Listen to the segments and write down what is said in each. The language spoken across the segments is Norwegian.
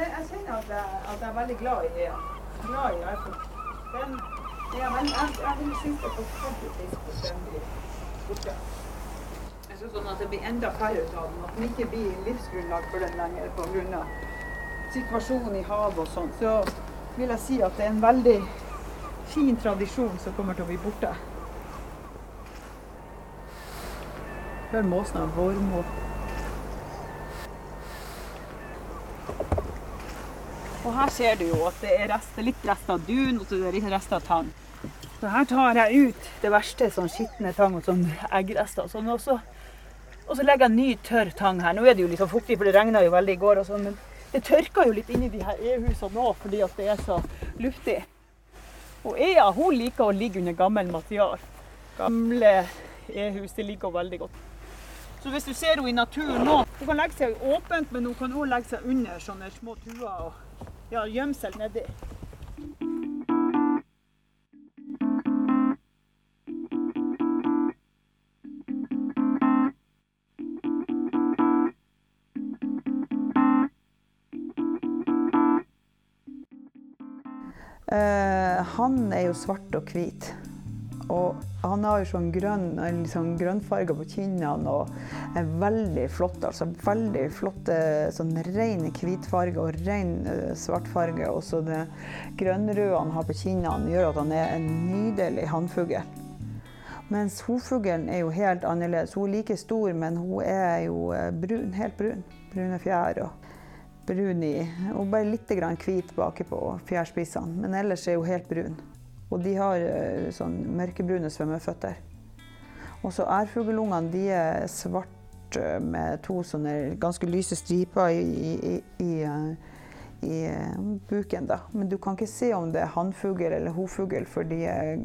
jeg kjenner at jeg, jeg er veldig glad i det. Er veldig, jeg, jeg vil det. Jeg synes sånn at det blir enda færre av den, at den ikke blir livsgrunnlag for den lenger pga. situasjonen i havet og sånn. Så vil jeg si at det er en veldig fin tradisjon som kommer til å bli borte. Hør måsen av vårmo. Og her ser du jo at det er rester, litt rester av dun og så er det litt rester av tang. Så her tar jeg ut det verste, sånn skitne tang og sånn eggrester. Sånn, og, så, legger jeg ny, tørr tang her. Nå er det jo litt liksom fuktig, for det regna jo veldig i går. og sånn, Men det tørker jo litt inni de her e-husene nå fordi at det er så luftig. Og Ea hun liker å ligge under gammel material. Gamle e-hus det liker hun veldig godt. Så hvis du ser henne i naturen nå Hun kan legge seg åpent, men hun kan òg legge seg under sånne små tuer og ja, gjemsel nedi. Eh, han er jo svart og hvit. Og han har jo sånn grønn, liksom grønnfarge på kinnene og er veldig flott. altså Veldig flotte sånn ren hvitfarge og ren uh, svartfarge. Og så det grønnrøde han har på kinnene, gjør at han er en nydelig hannfugl. Mens hovfuglen er jo helt annerledes. Hun er like stor, men hun er jo brun, helt brun. Brune fjær. og brun i, og bare litt hvit baki på fjærspissene. Men ellers er hun helt brun. Og de har sånn mørkebrune svømmeføtter. Og så ærfuglungene de er svarte med to sånne ganske lyse striper i, i, i, i, buken. da. Men du kan ikke se om det er hannfugl eller hovfugl, for de er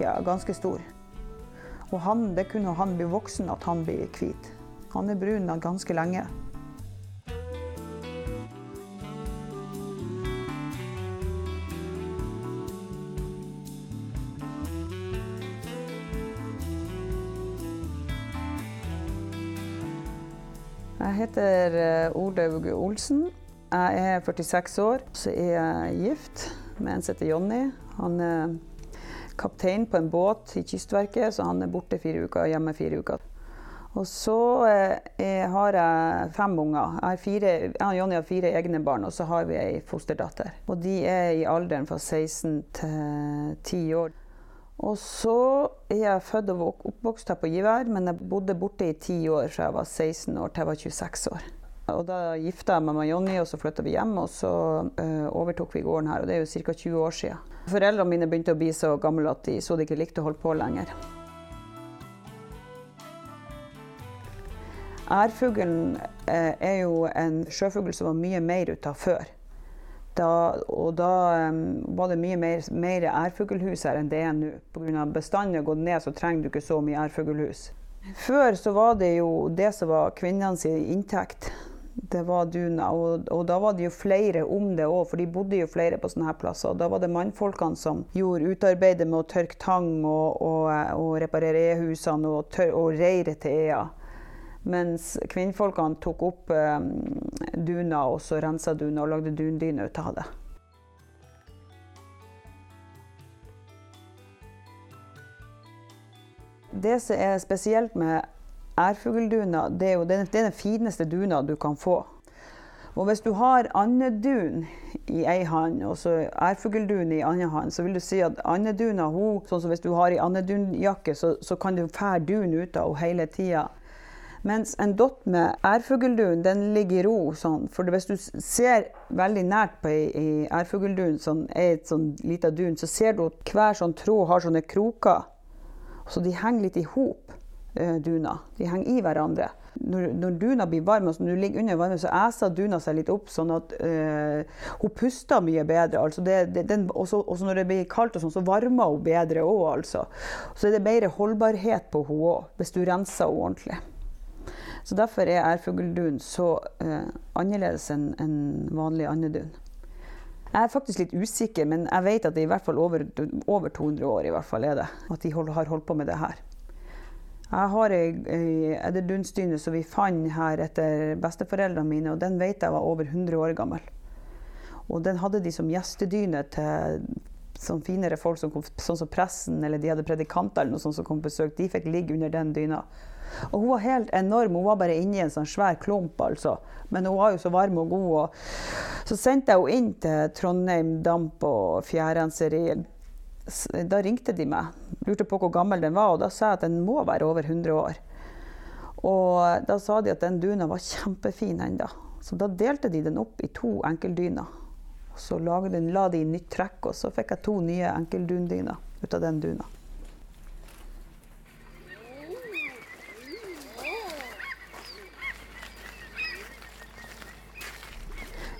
ja, ganske store. Og han, det kunne han bli voksen at han blir hvit. Han er brun ganske lenge. Jeg heter Olaug Olsen. Jeg er 46 år. Så er jeg gift med en som heter Jonny. Han er kaptein på en båt i Kystverket, så han er borte fire uker og hjemme fire uker. Og så jeg har jeg fem unger. Jeg, fire, jeg og Jonny har fire egne barn, og så har vi ei fosterdatter. Og de er i alderen fra 16 til 10 år. Og så er jeg født og oppvokst her på Givær, men jeg bodde borte i ti år fra jeg var 16 år til jeg var 26 år. Og da gifta jeg meg med Jonny, og så flytta vi hjem, og så uh, overtok vi gården her. Og det er jo ca. 20 år siden. Foreldrene mine begynte å bli så gamle at de så de ikke likte å holde på lenger. Ærfuglen uh, er jo en sjøfugl som var mye mer ute av før. Da, og da um, var det mye mer, mer ærfuglhus her enn det er nå. Pga. bestanden har gått ned, så trenger du ikke så mye ærfuglhus. Før så var det jo det som var kvinnenes inntekt. Det var duna. Og, og, da var det jo flere om det òg, for de bodde jo flere på sånne her plasser. Og da var det mannfolkene som gjorde utarbeidet med å tørke tang og, og, og reparere e-husene og, og reiret til ea. Mens kvinnfolkene tok opp eh, duna og så rensa duna og lagde dundyne ut av det. Det som er spesielt med ærfuglduna, det er jo det er den fineste duna du kan få. Og hvis du har andedun i ei hand og så ærfugldun i andre hand, så vil du si at andeduna, sånn som hvis du har ei andedunjakke, så, så kan du fære dun ut av henne hele tida. Mens en dott med ærfugldun den ligger i ro. Sånn. For hvis du ser veldig nært på ei ærfugldun, er et sånn lita dun, så ser du at hver sånn tråd har sånne kroker. Så de henger litt i hop, duna. De henger i hverandre. Når, når duna blir varm, altså når du ligger under varmen, så æser duna seg litt opp, sånn at eh, hun puster mye bedre. Altså det, det, den, også, også, når det blir kaldt, og sånn, så varmer hun bedre òg. Altså. Så er det mer holdbarhet på henne òg, hvis du renser henne ordentlig. Så Derfor er ærfugldun så uh, annerledes enn en vanlig andedun. Jeg er faktisk litt usikker, men jeg vet at det i hvert fall over, over 200 år i hvert fall er det, at de hold, har holdt på med det her. Jeg har ei, edderdunsdyne som vi fant her etter besteforeldrene mine, og den vet jeg var over 100 år gammel. Og den hadde de som gjestedyne til sånn finere folk, som kom, sånn som pressen eller de hadde predikanter eller noe sånt som kom på besøk. De fikk ligge under den dyna. Og hun var helt enorm. Hun var bare inni en sånn svær klump, altså. Men hun var jo så varm og god. Og så sendte jeg henne inn til Trondheim Damp og Fjærrenseri. Da ringte de meg, lurte på hvor gammel den var, og da sa jeg at den må være over 100 år. Og da sa de at den duna var kjempefin ennå. Så da delte de den opp i to enkeltdyner. Så la de inn nytt trekk, og så fikk jeg to nye enkeldundyner ut av den duna.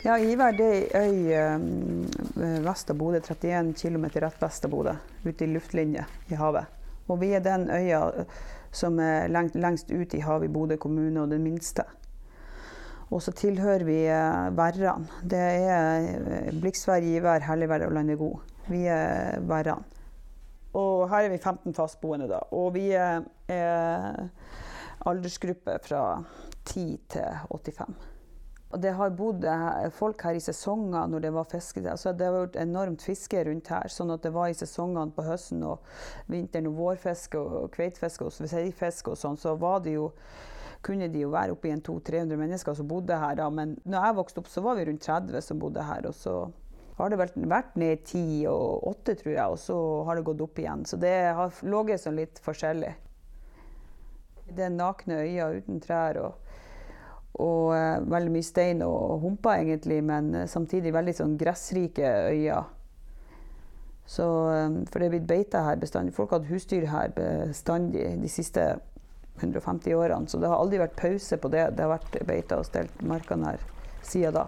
Ja, Iver er ei øy vest av Bodø, 31 km rett vest av Bodø, ute i luftlinje i havet. Og vi er den øya som er lengst, lengst ut i havet i Bodø kommune, og den minste. Og så tilhører vi værene. Det er blikksvær, Bliksvær, Givær, Helligvær og Landegod. Vi er værene. Og her er vi 15 fastboende, da. Og vi er, er aldersgruppe fra 10 til 85. Og det har bodd folk her i sesonger når det var fiske. Altså det har vært enormt fiske rundt her. sånn at det var i sesongene på høsten og vinteren og vårfiske og kveitefiske og sveifiske og sånn, så var det jo kunne de jo være oppi en 200-300 mennesker som bodde her. Da. Men når jeg vokste opp, så var vi rundt 30 som bodde her. Og så har det vært, ned i 10 og 8, tror jeg, og så har det gått opp igjen. Så det har ligget sånn litt forskjellig. Det er nakne øyer uten trær. og og uh, veldig mye stein og humper, egentlig, men uh, samtidig veldig sånn gressrike øyer. Så, um, for det er blitt beita her bestandig. Folk har hatt husdyr her bestandig de siste 150 årene. Så det har aldri vært pause på det. Det har vært beita og stelt markene her siden da.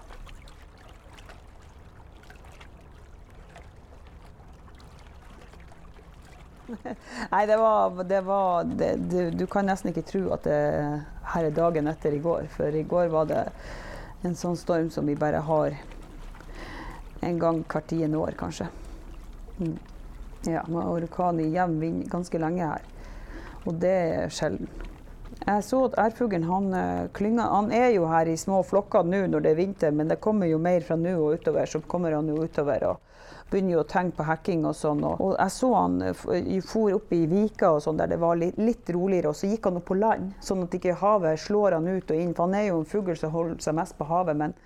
Nei, det var, det var det, du, du, kan nesten ikke tro at det her er dagen etter i går. For i går var det en sånn storm som vi bare har en gang hvert tiende år, kanskje. Mm. Ja, med orkan i jevn vind ganske lenge her. Og det er sjelden. Jeg så at ærfuglen han, eh, han er jo her i små flokker nå når det er vinter, men det kommer jo mer fra nå og utover. Så kommer han jo utover. og begynner jo å tenke på hacking og sånn. Og jeg så han eh, for opp i Vika og sånn, der det var litt, litt, roligere, og så gikk han opp på land, sånn at ikke havet slår han ut og inn. For han er jo en fugl som holder seg mest på havet, men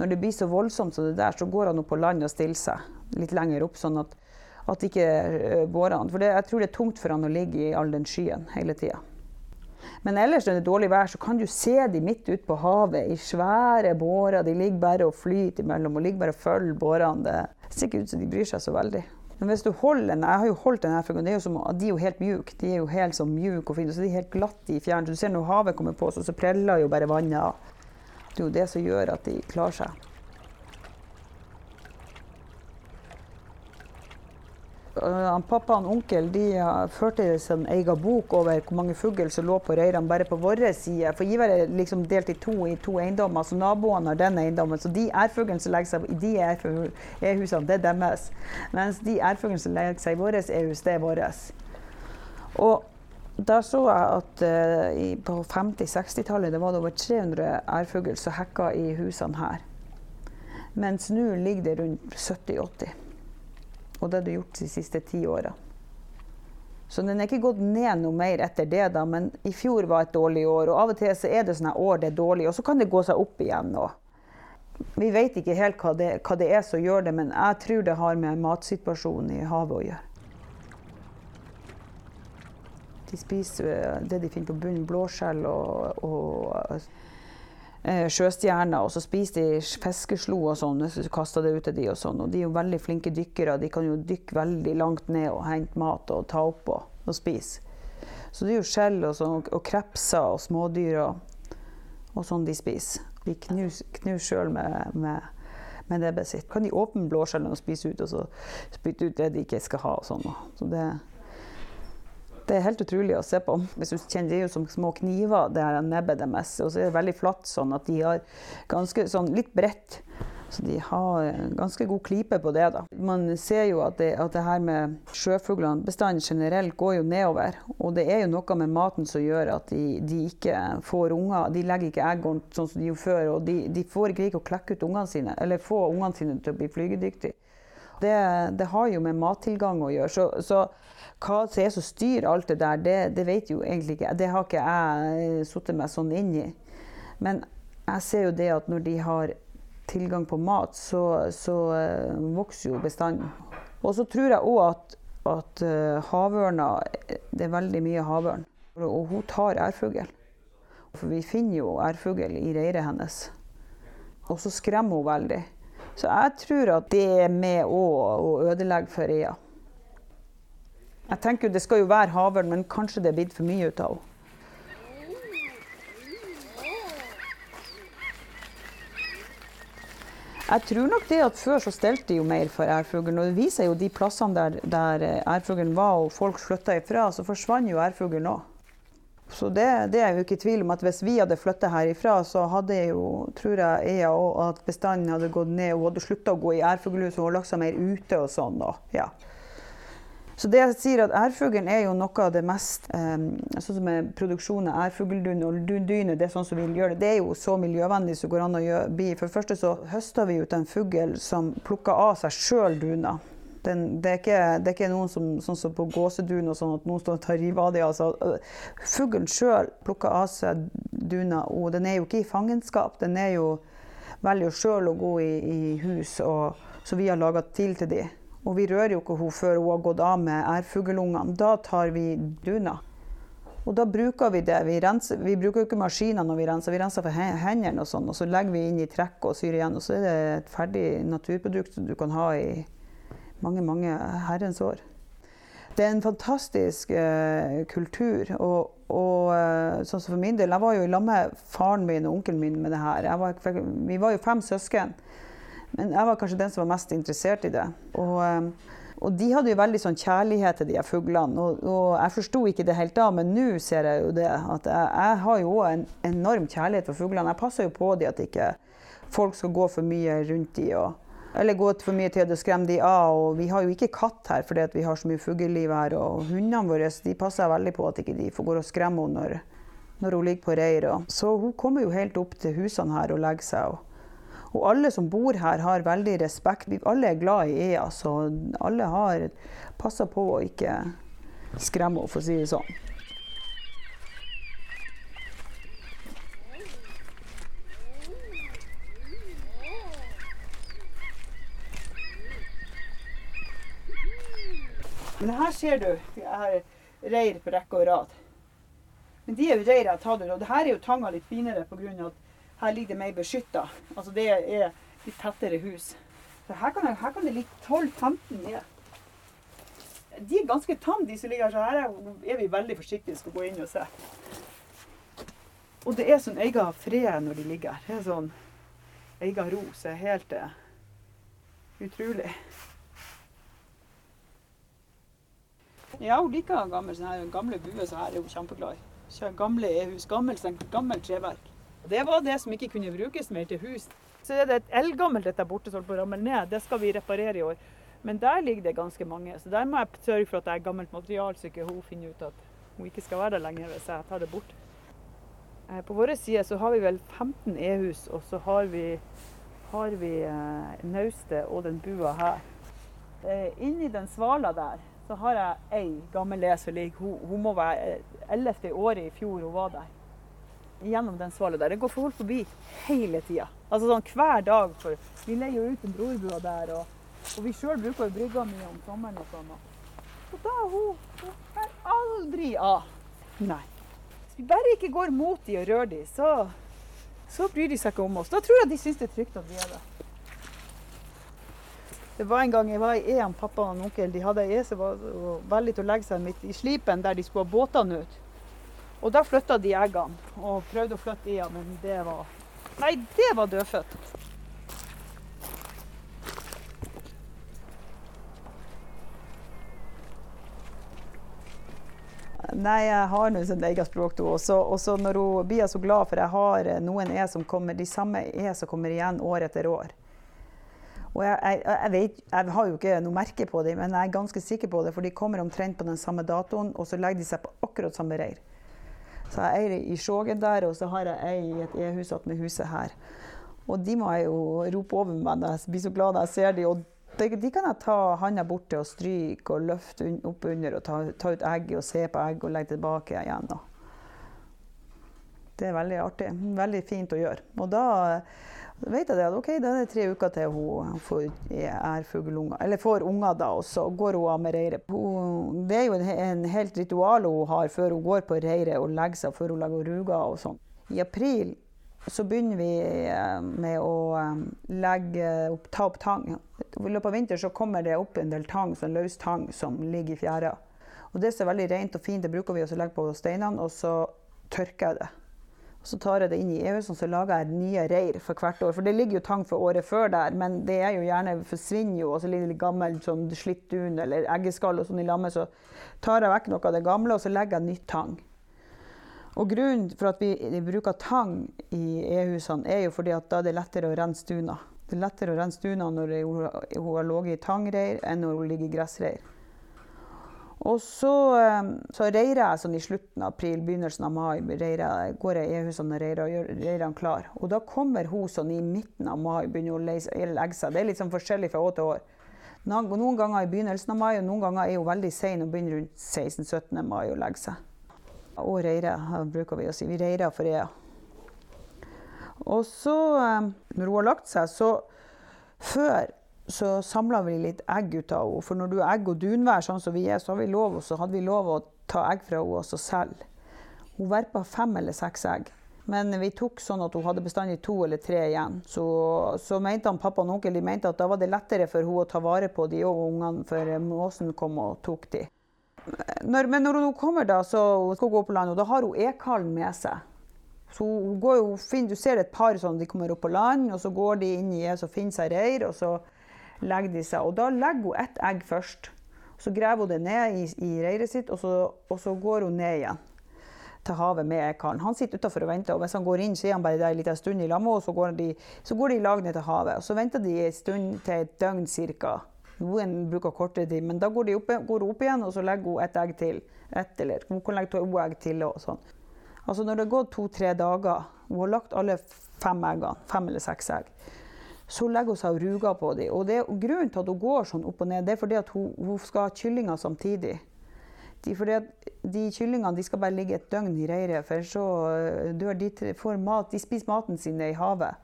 når det blir så voldsomt som det der, så går han opp på land og stiller seg litt lenger opp, sånn at, at ikke går an. For det, jeg tror det er tungt for han å ligge i all den skyen hele tida. Men ellers når det er dårlig vær, så kan du se de midt ute på havet i svære bårer. De ligger bare og flyter imellom og ligger bare og følger bårene. Det ser ikke ut som de bryr seg så veldig. Men hvis du holder den, Jeg har jo holdt den her, for de er jo, som, de er jo helt mjuke. De er jo helt så mjuke og fine, så de er helt glatte i fjæren. Du ser når havet kommer på, så, så preller jo bare vannet av. Det er jo det som gjør at de klarer seg. Pappa og onkel de uh, førte en egen bok over hvor mange fugl som lå på røyrene bare på vår side. For Ivar er liksom delt i to i to eiendommer, så naboene har den eiendommen. Så de ærfuglene som legger seg i de ærhusene, det er deres. Mens de ærfuglene som legger seg i vårt hus, det er vårt. Og da så jeg at uh, på 50-60-tallet det var det over 300 ærfugl som hekka i husene her. Mens nå ligger det rundt 70-80. Og det har det gjort de siste ti åra. Så den er ikke gått ned noe mer etter det, da, men i fjor var et dårlig år. Og av og til så er det sånne år det er dårlig, og så kan det gå seg opp igjen nå. Vi vet ikke helt hva det, hva det er som gjør det, men jeg tror det har med matsituasjonen i havet å gjøre. De spiser eh, det de finner på bunnen, blåskjell og, og sjøstjerner, og så spiser de fiskeslo og sånn, så kaster det ut til de og sånn. Og de er jo veldig flinke dykkere, de kan jo dykke veldig langt ned og hente mat og ta opp og, og spise. Så det er jo skjell og, sånn, og krepser og smådyr og, og sånn de spiser. De knuser sjøl med, med, med nebbet sitt. Kan de åpne blåskjellene og spise ut, og så spytte ut det de ikke skal ha og sånn. Så det det er helt utrolig å se på. Hvis du kjenner Det er jo som små kniver, det her nebbet deres. Og så er det veldig flatt, sånn at de har ganske sånn litt bredt. Så de har ganske god klype på det. da. Man ser jo at det, at det her med sjøfuglene, bestanden generelt, går jo nedover. Og det er jo noe med maten som gjør at de, de ikke får unger. De legger ikke egg sånn som de gjorde før. Og de, de får ikke like å klekke ut ungene sine, eller få ungene sine til å bli flygedyktige. Det, det, har jo med mattilgang å gjøre. Så, så hva som er som styrer alt det der, det, det vet jo egentlig ikke Det har ikke jeg satt meg sånn inn i. Men jeg ser jo det at når de har tilgang på mat, så, så uh, vokser jo bestanden. Og så tror jeg òg at, at uh, havørna Det er veldig mye havørn. Og hun tar ærfugl. For vi finner jo ærfugl i reiret hennes. Og så skremmer hun veldig. Så jeg tror at det er med å, ødelegge for reia. Jeg tenker Det skal jo være havørn, men kanskje det er blitt for mye ut av henne. Jeg tror nok det at før så stelte de jo mer for ærfuglen. Og det viser jo de plassene der, der ærfuglen var og folk flytta ifra, så forsvant jo ærfuglen òg. Så det, det, er jo ikke tvil om at hvis vi hadde flytta herifra, så hadde jo, tror jeg Ea og, at bestanden hadde gått ned. Hun hadde slutta å gå i ærfuglhus og lagt seg mer ute og sånn. da, ja. Så det jeg sier at Ærfuglen er jo noe av det mest eh, Sånn som er produksjon av ærfugldun og dyne, det er sånn som vi gjør det. Det er jo så miljøvennlig som går an å bli. For det første så høster vi ut en fugl som plukker av seg sjøl duna. Den, det, er ikke, det, er ikke, noen som, sånn som på gåsedun og sånn at noen står og tar rive av dem. Altså, fuglen sjøl plukker av seg duna, og den er jo ikke i fangenskap. Den er jo velger jo sjøl å gå i, i hus, og, så vi har laga til til dem. Og vi rører jo ikke henne før hun har gått av med ærfuglungene. Da tar vi duna. Og da bruker vi det. Vi, renser, vi bruker jo ikke maskiner når vi renser, vi renser for hendene og sånn. Og så legger vi inn i trekk og syr igjen. Og så er det et ferdig naturprodukt som du kan ha i mange, mange herrens år. Det er en fantastisk eh, kultur. Og, og uh, sånn som for min del, jeg var jo i lag med faren min og onkelen min med det her. Var, vi var jo fem søsken. Men jeg var kanskje den som var mest interessert i det. Og, eh, og de hadde jo veldig sånn kjærlighet til de fuglene. Og, og jeg forsto ikke det helt da, men nå ser jeg jo det. At jeg, jeg har jo òg en enorm kjærlighet for fuglene. Jeg passer jo på de at ikke folk skal gå for mye rundt de. Og, eller gått for mye til å skremme de av. Og vi har jo ikke katt her fordi vi har så mye fugleliv her. Og hundene våre de passer veldig på at ikke de får gå og skremme henne når, når hun ligger på reir. Så hun kommer jo helt opp til husene her og legger seg. Og, og alle som bor her, har veldig respekt. Vi alle er glad i Ea, så alle har passa på å ikke skremme henne, for å si det sånn. Men her ser du jeg har reir på rekke og rad. Men de er jo reir jeg har tatt ut. Og det her er jo tanga litt finere pga. at her ligger det mer beskytta. Altså det er litt tettere hus. Så her kan, her kan det ligge 12-15 ned. De er ganske tamme, de som ligger her. Så her er vi veldig forsiktige skal gå inn og se. Og det er sånn egen fred når de ligger her. Det er sånn egen ro som er helt uh, utrolig. Ja, hun liker gammel, sånne gamle buer så her er hun kjempeglad i. Gamle e-hus. Gammelt, sånn, gammelt treverk. Det var det som ikke kunne brukes mer til hus. Så er det et eldgammelt dette borte som holder på ned. Det skal vi reparere i år. Men der ligger det ganske mange. Så der må jeg sørge for at det er gammelt material, så ikke hun finner ut at hun ikke skal være der lenger hvis jeg tar det bort. Eh, på vår side så har vi vel 15 e-hus, og så har vi, har vi eh, naustet og den bua her. Eh, inni den svala der så har jeg ei gammel leser ligger. Hun, hun må være 11. Eh, året i fjor hun var der gjennom den svala der. Det går folk forbi hele tida. Altså sånn hver dag. For vi leier jo ut en brorbua der, og, og vi sjøl bruker jo brygga mye om sommeren og sånn. Og da hun, hun er aldri av. Nei. Hvis vi bare ikke går mot de og rører de, så, så bryr de seg ikke om oss. Da tror jeg de syns det er trygt at vi er der. Det var en gang jeg var i EM, pappa og onkel. De hadde ei som var veldig til å legge seg midt i slipen der de skulle ha båtene ut. Og da flytta de eggene og prøvde å flytte i men det var Nei, det var dødfødt. Nei, jeg har nå sitt eget språk. Og så når hun blir så glad for jeg har noen e som kommer, de samme e som kommer igjen år etter år. Og jeg, jeg, jeg, vet, jeg har jo ikke noe merke på dem, men jeg er ganske sikker på det, for de kommer omtrent på den samme datoen, og så legger de seg på akkurat samme reir. Så jeg eier i Skjågen der, og så har jeg ei i et e-hus attmed huset her. Og de må jeg jo rope over meg når jeg blir så glad når jeg ser dem. Og de, de kan jeg ta handa borti og stryke og løfte opp under og ta, ta ut egg og se på egg og legge tilbake igjen. Da. Det er veldig artig. Veldig fint å gjøre. Og da vet jeg det at ok, da er det tre uker til hun får ærfuglunger, eller får unger da, og så går hun av med reiret. Det er jo en, helt ritual hun har før hun går på reiret og legger seg, før hun lager ruger og sånn. I april så begynner vi eh, med å eh, legge ta opp tang. I løpet av vinteren så kommer det opp en del tang, sånn løs tang som ligger i fjæra. Og det som er veldig rent og fint, det bruker vi å legge på steinene, og så tørker jeg det. Så tar jeg det inn i EU-husene, så lager jeg nye reir for hvert år. For det ligger jo tang for året før der, men det er jo gjerne forsvinner jo. Og så ligger det gammel sånn slitt dun eller eggeskall og sånn i lammet. Så tar jeg vekk noe av det gamle, og så legger jeg nytt tang. Og grunnen for at vi bruker tang i e-husene, er jo fordi at da er det lettere å rense duna. Det er lettere å rense duna når hun har ligget i tangreir, enn når hun ligger i gressreir. Og så, ehm, så reirer jeg sånn i slutten av april, begynnelsen av mai. Reirer, går jeg i e-husene og reirer og gjør reirene klar. Og da kommer hun sånn i midten av mai begynner å legge seg. Det er litt sånn forskjellig fra år til år. Noen ganger i begynnelsen av mai, og noen ganger er hun veldig sein og begynner rundt 16-17. mai å legge seg. Og reirer, bruker vi å si. Vi reirer for ea. Og så, ehm, når hun har lagt seg, så før så samla vi litt egg ut av henne. For når du er egg- og dunvær, sånn som vi er, så, vi lov, så hadde vi lov å ta egg fra henne også selv. Hun verpa fem eller seks egg. Men vi tok sånn at hun hadde bestandig to eller tre igjen. Så, så mente han pappa og onkel de mente at da var det lettere for henne å ta vare på de og ungene, for måsen kom og tok de. Når, men når hun kommer da, så skal gå på land, og da har hun ekallen med seg. Så hun går jo, Du ser et par sånn, de kommer opp på land, og så går de inn i og finner seg reir. og så legger de seg. Og da legger hun ett egg først. Så graver hun det ned i, i reiret sitt, og så, og så, går hun ned igjen til havet med ekallen. Han sitter utafor og venter, og hvis han går inn, så er han bare der en liten stund i lag og så går, de, så går de i lag ned til havet. Og så venter de en stund til et døgn ca. Noen bruker kortere tid, men da går, de opp, går hun opp igjen, og så legger hun et egg til. Et, eller hun kan legge to egg til og sånn. Altså når det har gått to-tre dager, hun har lagt alle fem eggene, fem eller seks egg, så legger hun seg og ruger på dem. Og det, grunnen til at hun går sånn opp og ned, det er fordi at hun, hun skal ha kyllinger samtidig. De, fordi at de kyllingene de skal bare ligge et døgn i reiret, for så øh, dør de, får mat, de spiser maten sin i havet.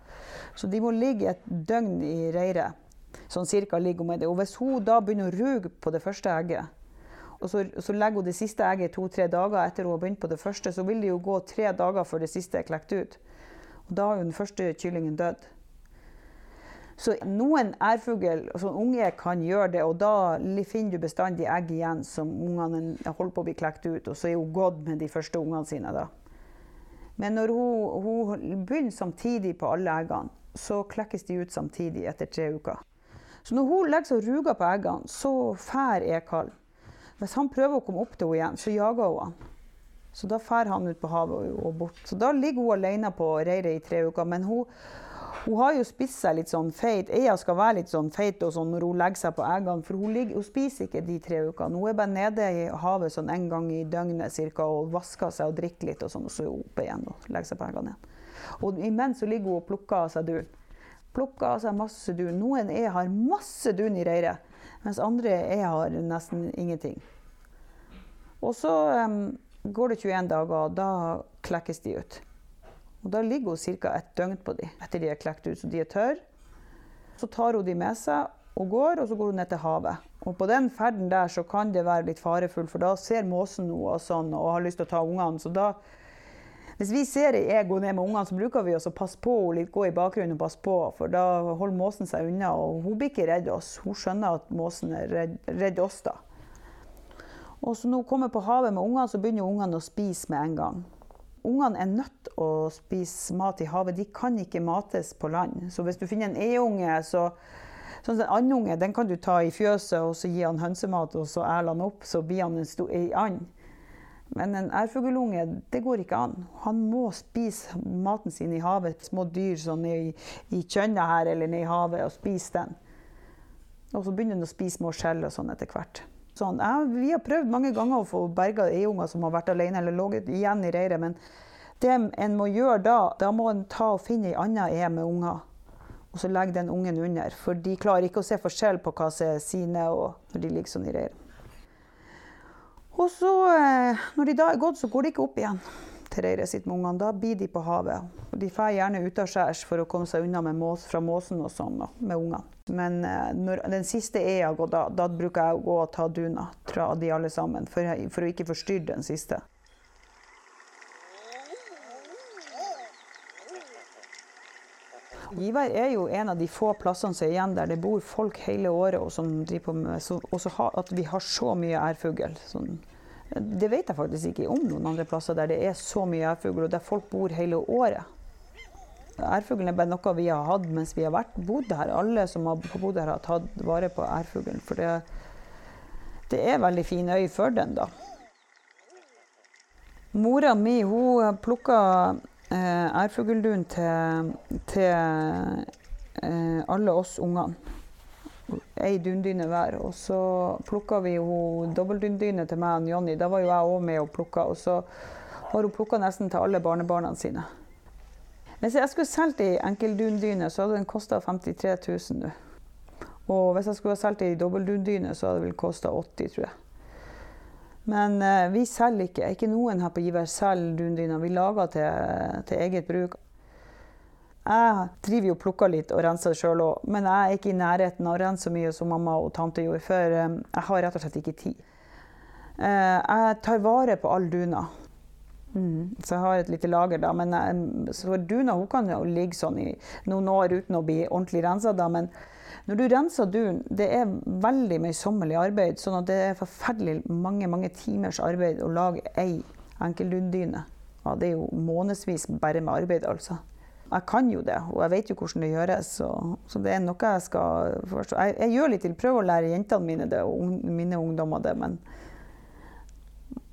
Så de må ligge et døgn i reiret. Sånn cirka ligger hun med det. Og hvis hun da begynner å ruge på det første egget, og så, så legger hun det siste egget to-tre dager etter hun har begynt på det første, så vil det jo gå tre dager før det siste er klekt ut. Og da har jo den første kyllingen dødd. Så noen ærfugl, altså unge, kan gjøre det, og da finner du bestandig egg igjen som ungene holder på å bli klekt ut. Og så er hun gått med de første ungene sine da. Men når hun, hun begynner samtidig på alle eggene, så klekkes de ut samtidig etter tre uker. Så når hun legger seg og ruger på eggene, så fær ekallen. Hvis han prøver å komme opp til henne igjen, så jager hun han. Så da fær han ut på havet og bort. Så da ligger hun alene på reiret i tre uker. Men hun, hun har jo spist seg litt sånn feit. Eia skal være litt sånn feit sånn når hun legger seg på eggene, for hun, ligger, hun, spiser ikke de tre ukene. Hun er bare nede i havet sånn en gang i døgnet cirka, og vasker seg og drikker litt, og sånn, og så er hun oppe igjen og legger seg på eggene igjen. Og imens ligger hun og plukker av seg dun. Plukker av seg masse dun. Noen e har masse dun i reiret, mens andre e har nesten ingenting. Og så um, går det 21 dager, og da klekkes de ut. Og Da ligger hun ca. et døgn på dem etter de er klekt ut, så de er tørre. Så tar hun de med seg og går, og så går hun ned til havet. Og På den ferden der så kan det være litt farefullt, for da ser måsen noe og sånn, og har lyst til å ta ungene. Så da, hvis vi ser ei e gå ned med ungene, så bruker vi å passe på henne gå i bakgrunnen og passe på, for da holder måsen seg unna. Og hun blir ikke redd oss. Hun skjønner at måsen er redd, redd oss, da. Og så når hun kommer på havet med ungene, så begynner ungene å spise med en gang. Ungene er nødt til å spise mat i havet. De kan ikke mates på land. Så hvis du finner en e-unge, så Sånn En andunge den kan du ta i fjøset og så gi han hønsemat, og så æler han opp, så blir han en ei and. Men en ærfuglunge, det går ikke an. Han må spise maten sin i havet. Små dyr sånn i, i kjønna her eller nede i havet, og spise den. Og så begynner han å spise små skjell og sånn etter hvert. Sånn, ja, vi har prøvd mange ganger å få berga eiunger som har vært alene eller ligget igjen i reiret, men det en må gjøre da, da må en ta og finne ei anna e med unger. Og så legge den ungen under. For de klarer ikke å se forskjell på hva som er sine, og når de ligger sånn i reiret. Og så, eh, når de da er gått, så går de ikke opp igjen til reiret sitt med ungene. Da blir de på havet. Og de drar gjerne utaskjærs for å komme seg unna mås, fra måsen og sånn med ungene. Men eh, når den siste er jeg gått da, da bruker jeg å gå og ta duna fra de alle sammen. For, for å ikke forstyrre den siste. Givær er jo en av de få plassene som er igjen der det bor folk hele året, og som på med, så, også ha, at vi har så mye ærfugl. Sånn. Det vet jeg faktisk ikke om noen andre plasser der det er så mye ærfugl, og der folk bor hele året. Ærfuglen er bare noe vi har hatt mens vi har vært, bodd her. Alle som har bodd her, har tatt vare på ærfuglen. For det, det er veldig fin øy for den, da. Mora mi hun plukka eh, til, til eh, alle oss ungene. Ei dundyne hver. Og så plukka vi dobbeltdundyne til meg og Jonny. Da var jo jeg òg med og plukka. Og så har hun plukka nesten til alle barnebarna sine. Hvis jeg skulle solgt ei enkeldundyne, så hadde den kosta 53 000 nå. Og hvis jeg skulle ha solgt ei dobbeltdundyne, så hadde det vel kosta 80 tror jeg. Men eh, vi selger ikke. Ikke noen her på Giver selger dundyner. Vi lager til, til, eget bruk. Jeg driver jo og plukker litt og renser sjøl òg, men jeg er ikke i nærheten av å rense så mye som mamma og tante gjorde, for eh, jeg har rett og slett ikke tid. Eh, jeg tar vare på all duna. Mm. Så jeg har et lite lager, da. Men jeg, eh, så duna hun kan jo ligge sånn i noen år uten å bli ordentlig rensa, da. Men når du renser dun, det er veldig møysommelig arbeid. sånn at det er forferdelig mange mange timers arbeid å lage ei enkeltdundyne. Ja, det er jo månedsvis bare med arbeid, altså. Jeg kan jo det, og jeg vet jo hvordan det gjøres. Så, så det er noe jeg skal forstå. Jeg, jeg gjør litt til, prøver å lære jentene mine det, og mine ungdommer det, men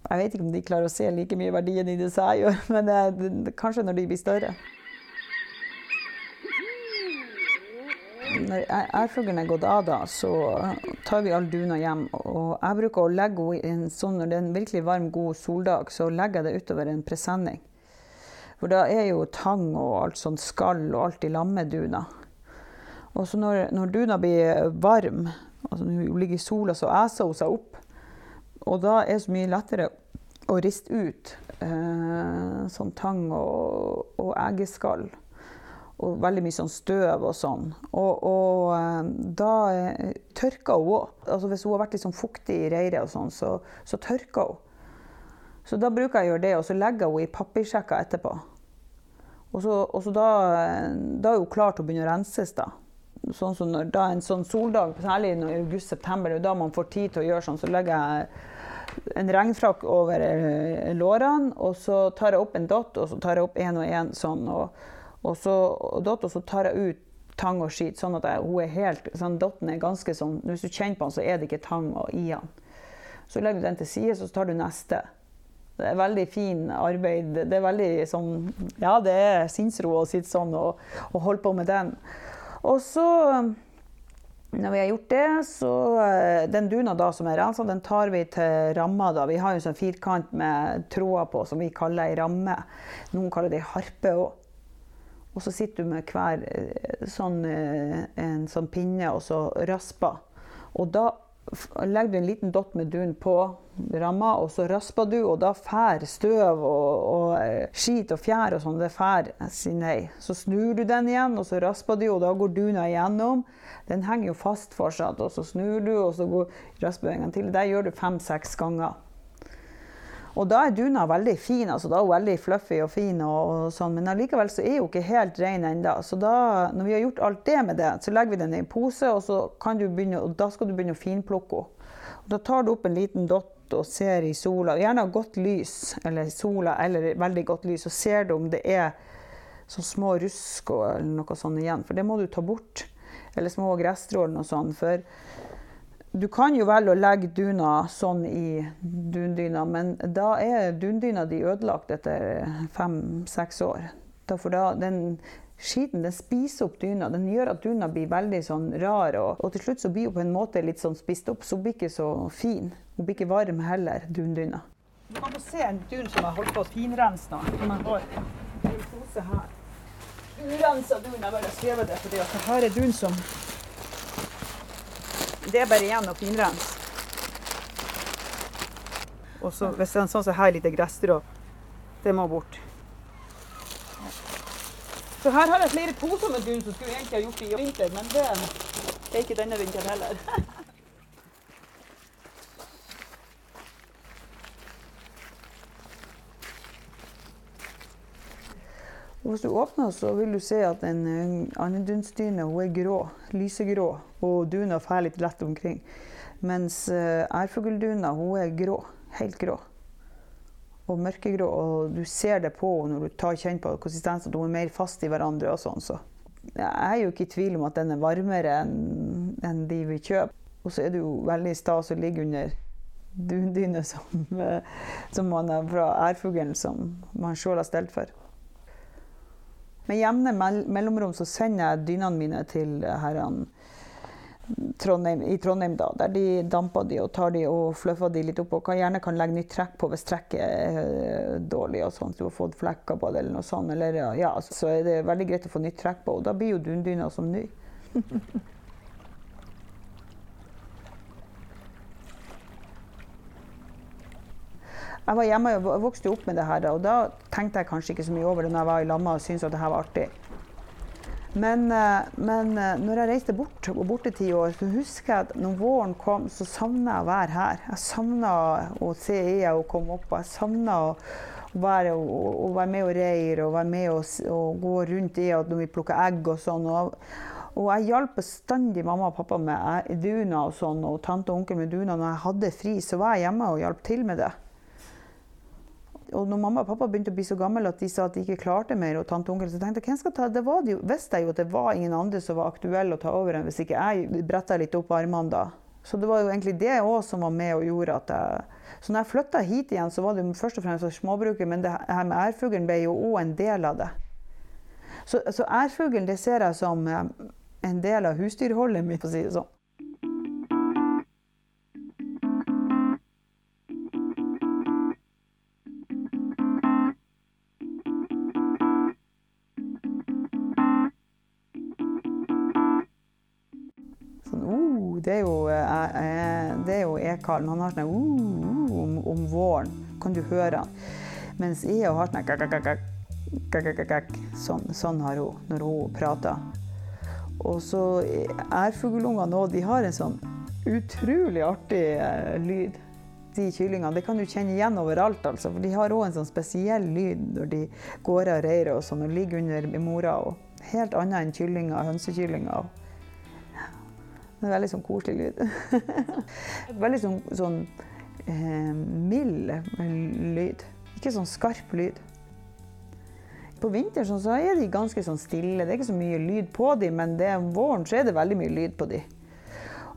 jeg vet ikke om de klarer å se like mye verdien i det som jeg gjør. Men det, det, kanskje når de blir større. Når ærfuglen er gått av, da, så tar vi all duna hjem. Og jeg bruker å legge henne i en sånn når det er en virkelig varm, god soldag, så legger jeg det utover en presenning. For da er jo tang og alt sånt skall og alt i lag med duna. Og så når, når, duna blir varm, altså når hun ligger i sola, så æser hun seg opp. Og da er det så mye lettere å riste ut eh, sånn tang og, og eggeskall og veldig mye sånn støv og sånn. Og, og eh, da eh, tørker hun òg. Altså hvis hun har vært litt sånn fuktig i reiret, og sånn, så, så tørker hun. Så da bruker jeg å gjøre det, og så legger henne i papirsjekker etterpå. Og så, og så da, eh, da, er hun klar til å begynne å renses. da. Sånn som når, da En sånn soldag, særlig i august-september, da man får tid til å gjøre sånn, så legger jeg en regnfrakk over lårene, og så tar jeg opp en dott, og så tar jeg opp én og én sånn. og og så, og datter, så tar jeg ut tang og skit, sånn at jeg, hun er helt sånn, Dotten er ganske sånn Hvis du kjenner på den, så er det ikke tang i den. Så legger du den til side, så tar du neste. Det er veldig fin arbeid. Det er veldig sånn Ja, det er sinnsro å sitte sånn og, og holde på med den. Og så når vi har gjort det, så eh, Den duna da som er rensa, den tar vi til ramma. da. Vi har en sånn firkant med tråder på som vi kaller ei ramme. Noen kaller det harpe òg. Og så sitter du med hver eh, sånn, eh, en sånn pinne og så rasper. Og da legger du en liten dott med dun på ramma, og så rasper du, og da fær støv og, og eh, skit og fjær og sånn, det fær sin vei. Så snur du den igjen, og så rasper du, og da går duna igjennom. Den henger jo fast fortsatt, og så snur du, og så går rasper du en gang til. Det gjør du fem-seks ganger. Og da er duna veldig fin. altså Da er hun veldig fluffy og fin, og, og sånn, men allikevel så er hun ikke helt ren ennå. Så da, når vi har gjort alt det med det, så legger vi den i en pose, og, så kan du begynne, og da skal du begynne å finplukke henne. Da tar du opp en liten dott og ser i sola, gjerne godt lys, eller sola, eller veldig godt lys, og ser du om det er så små rusk eller noe sånt igjen. For det må du ta bort. Eller små gresstrå eller noe sånt. For du kan jo velge å legge duna sånn i dundyna, men da er dundyna di ødelagt etter fem-seks år. For da, den Skiten den spiser opp dyna. Den gjør at dyna blir veldig sånn rar. Og, og til slutt så blir hun på en måte litt sånn spist opp, så hun blir ikke så fin. Hun blir ikke varm heller, dundyna. Du kan få se en dun som har holdt på å finrense nå. Urensa dun. Jeg bare skrevet det fordi at her er dun som Det er bare igjen å finrense. Og så hvis det er sånn som her lite gressstrå, det må bort. Så her har jeg flere poser med dun som skulle egentlig ha gjort det i vinter, men det er ikke denne vinteren heller. hvis du åpner, så vil du se at en andedunsdyne er grå, lysegrå, og duna fer litt lett omkring. Mens ærfuglduna er grå, helt grå og mørkegrå, og du ser det på henne når du tar kjenn på konsistensen, at hun er mer fast i hverandre og sånn. Så jeg er jo ikke i tvil om at den er varmere enn en de vi kjøper. Og så er det jo veldig stas å ligge under dundyne som, som man er fra ærfuglen, som man sjøl har stelt for. Med jevne mellomrom så sender jeg dynene mine til herrene Trondheim, i Trondheim, da, der de damper de og tar de og fluffer de litt opp. Og kan, gjerne kan legge nytt trekk på hvis trekket er eh, dårlig og sånn, så du har fått flekker på det eller noe sånt. Eller, ja, så er det veldig greit å få nytt trekk på, og da blir jo dundyna som ny. Jeg var hjemme og vokste opp med det her, og da tenkte jeg kanskje ikke så mye over det når jeg var i lamma og syntes at det her var artig. Men, eh, men eh, når jeg reiste bort, og borte ti år, så husker jeg at når våren kom, så savna jeg å være her. Jeg savna å se Ea og komme opp. Jeg savna å være, å, å være med og reire og være med og, og gå rundt Ea når vi plukka egg og sånn. Og, og jeg hjalp bestandig mamma og pappa med duna og sånn, og tante og onkel med duna. Når jeg hadde fri, så var jeg hjemme og hjalp til med det. Og når mamma og pappa begynte å bli så gamle at de sa at de ikke klarte mer, og tante og onkel, så tenkte jeg hvem skal ta det? Var de, visste jeg jo at det var ingen andre som var aktuelle å ta over enn hvis ikke jeg bretta litt opp armene da. Så det var jo egentlig det òg som var med og gjorde at jeg Så når jeg flytta hit igjen, så var det jo først og fremst småbruket, men det her med ærfuglen ble jo òg en del av det. Så, så ærfuglen det ser jeg som eh, en del av husdyrholdet mitt, for å si det sånn. Det er jo, eh, eh, det er jo ekalen. Han har sånn uh, om, om, våren. Kan du høre han? Mens jeg har sånn sånn, sånn har hun når hun prater. Og så ærfuglungene òg, de har en sånn utrolig artig uh, lyd. De kyllingene. Det kan du kjenne igjen overalt, altså. For de har òg en sånn spesiell lyd når de går av reiret og sånn og ligger under mora. Og helt annet enn kyllinger, hønsekyllinger. Det er veldig sånn koselig lyd. veldig sånn, sånn eh, mild lyd. Ikke sånn skarp lyd. På vinteren så er de ganske sånn stille. Det er ikke så mye lyd på dem, men det om våren så er det veldig mye lyd på dem.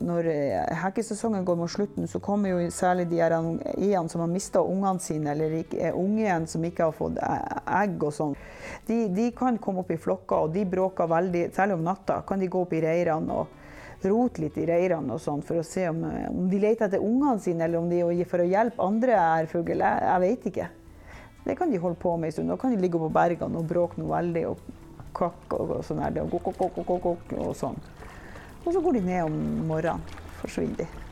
Når eh, hekkesesongen går mot slutten, så kommer jo særlig de eierne som har mista ungene sine, eller er unge igjen som ikke har fått egg og sånn. De, de, kan komme opp i flokker, og de bråker veldig, særlig om natta. kan de gå opp i reirene. og rote litt i reirene og sånn for å se om, om, de leter etter ungene sine, eller om de er for å hjelpe andre ærfugl. Jeg, jeg vet ikke. Det kan de holde på med en stund. Da kan de ligge på bergene og bråke noe veldig og kakke og, og sånn. Og, og, og, og, sånn. Og så går de ned om morgenen. Forsvinner de.